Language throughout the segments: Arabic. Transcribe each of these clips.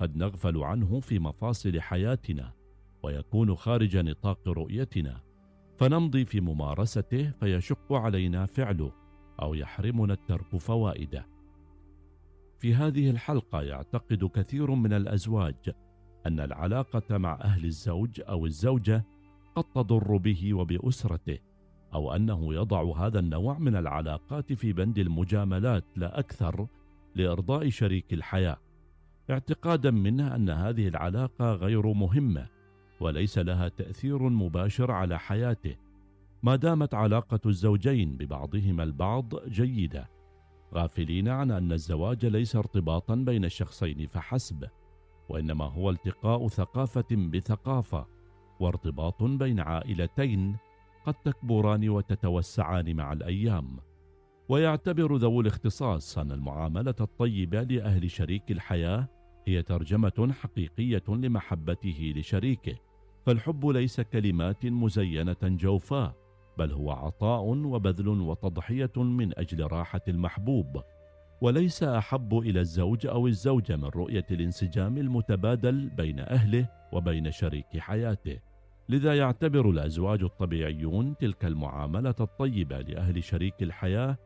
قد نغفل عنه في مفاصل حياتنا ويكون خارج نطاق رؤيتنا. فنمضي في ممارسته فيشق علينا فعله أو يحرمنا الترك فوائده. في هذه الحلقة يعتقد كثير من الأزواج أن العلاقة مع أهل الزوج أو الزوجة قد تضر به وبأسرته أو أنه يضع هذا النوع من العلاقات في بند المجاملات لا أكثر لإرضاء شريك الحياة. اعتقادا منه أن هذه العلاقة غير مهمة وليس لها تأثير مباشر على حياته ما دامت علاقة الزوجين ببعضهما البعض جيدة. غافلين عن أن الزواج ليس ارتباطا بين الشخصين فحسب وإنما هو التقاء ثقافة بثقافة وارتباط بين عائلتين قد تكبران وتتوسعان مع الأيام. ويعتبر ذوو الاختصاص أن المعاملة الطيبة لأهل شريك الحياة هي ترجمة حقيقية لمحبته لشريكه فالحب ليس كلمات مزينة جوفاء بل هو عطاء وبذل وتضحية من أجل راحة المحبوب. وليس أحب إلى الزوج أو الزوجة من رؤية الانسجام المتبادل بين أهله وبين شريك حياته. لذا يعتبر الأزواج الطبيعيون تلك المعاملة الطيبة لأهل شريك الحياة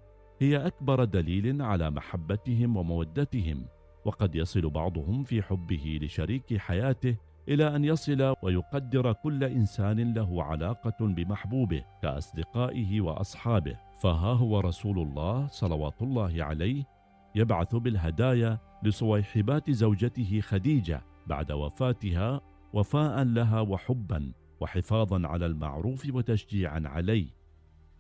هي أكبر دليل على محبتهم ومودتهم وقد يصل بعضهم في حبه لشريك حياته إلى أن يصل ويقدر كل إنسان له علاقة بمحبوبه كأصدقائه وأصحابه. فها هو رسول الله صلوات الله عليه يبعث بالهدايا لصويحبات زوجته خديجة بعد وفاتها وفاء لها وحبا وحفاظا على المعروف وتشجيعا عليه.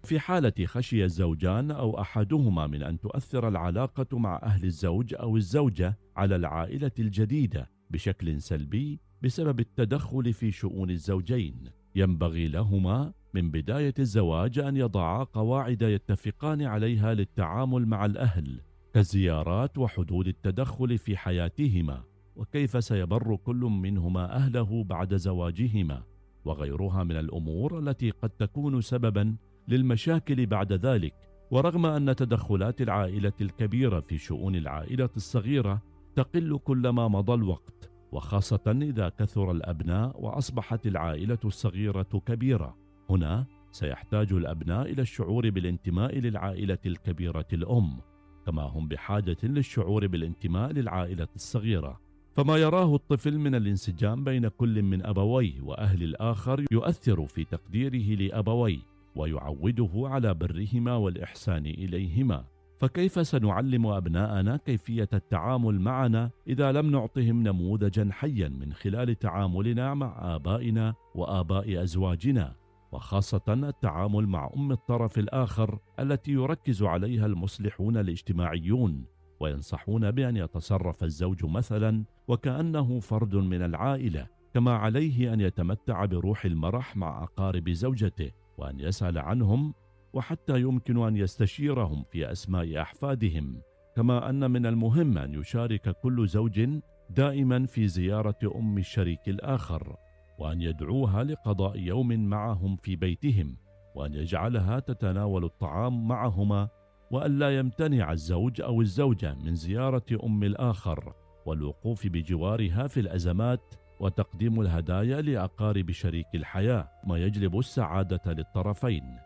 في حالة خشي الزوجان أو أحدهما من أن تؤثر العلاقة مع أهل الزوج أو الزوجة على العائلة الجديدة بشكل سلبي بسبب التدخل في شؤون الزوجين. ينبغي لهما من بداية الزواج أن يضعا قواعد يتفقان عليها للتعامل مع الأهل كالزيارات وحدود التدخل في حياتهما وكيف سيبر كل منهما أهله بعد زواجهما وغيرها من الأمور التي قد تكون سببا للمشاكل بعد ذلك. ورغم أن تدخلات العائلة الكبيرة في شؤون العائلة الصغيرة تقل كلما مضى الوقت وخاصة إذا كثر الأبناء وأصبحت العائلة الصغيرة كبيرة. هنا سيحتاج الأبناء إلى الشعور بالانتماء للعائلة الكبيرة الأم كما هم بحاجة للشعور بالانتماء للعائلة الصغيرة. فما يراه الطفل من الانسجام بين كل من أبويه وأهل الآخر يؤثر في تقديره لأبويه. ويعوده على برهما والإحسان إليهما. فكيف سنعلم أبناءنا كيفية التعامل معنا إذا لم نعطهم نموذجا حيا من خلال تعاملنا مع آبائنا وآباء أزواجنا وخاصة التعامل مع أم الطرف الآخر التي يركز عليها المصلحون الاجتماعيون وينصحون بأن يتصرف الزوج مثلا وكأنه فرد من العائلة كما عليه أن يتمتع بروح المرح مع أقارب زوجته. وأن يسأل عنهم وحتى يمكن أن يستشيرهم في أسماء أحفادهم كما أن من المهم أن يشارك كل زوج دائما في زيارة أم الشريك الآخر وأن يدعوها لقضاء يوم معهم في بيتهم وأن يجعلها تتناول الطعام معهما والا يمتنع الزوج أو الزوجة من زيارة أم الآخر والوقوف بجوارها في الأزمات وتقديم الهدايا لأقارب شريك الحياة ما يجلب السعادة للطرفين.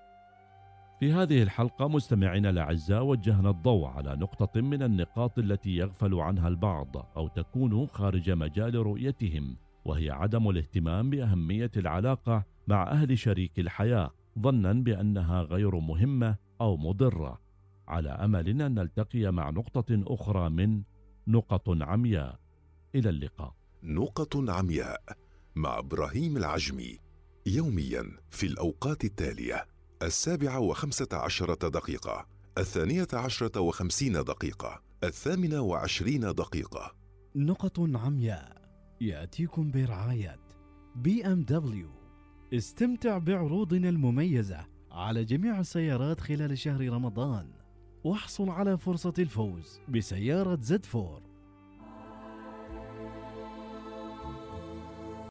في هذه الحلقة مستمعينا الأعزاء وجهنا الضوء على نقطة من النقاط التي يغفل عنها البعض أو تكون خارج مجال رؤيتهم وهي عدم الاهتمام بأهمية العلاقة مع أهل شريك الحياة ظنا بأنها غير مهمة أو مضرة. على أمل أن نلتقي مع نقطة أخرى من نقط عمياء. إلى اللقاء. نقط عمياء مع إبراهيم العجمي يوميا في الأوقات التالية السابعة وخمسة عشرة دقيقة الثانية عشرة وخمسين دقيقة الثامنة وعشرين دقيقة. نقط عمياء يأتيكم برعاية BMW. استمتع بعروضنا المميزة على جميع السيارات خلال شهر رمضان واحصل على فرصة الفوز بسيارة Z4.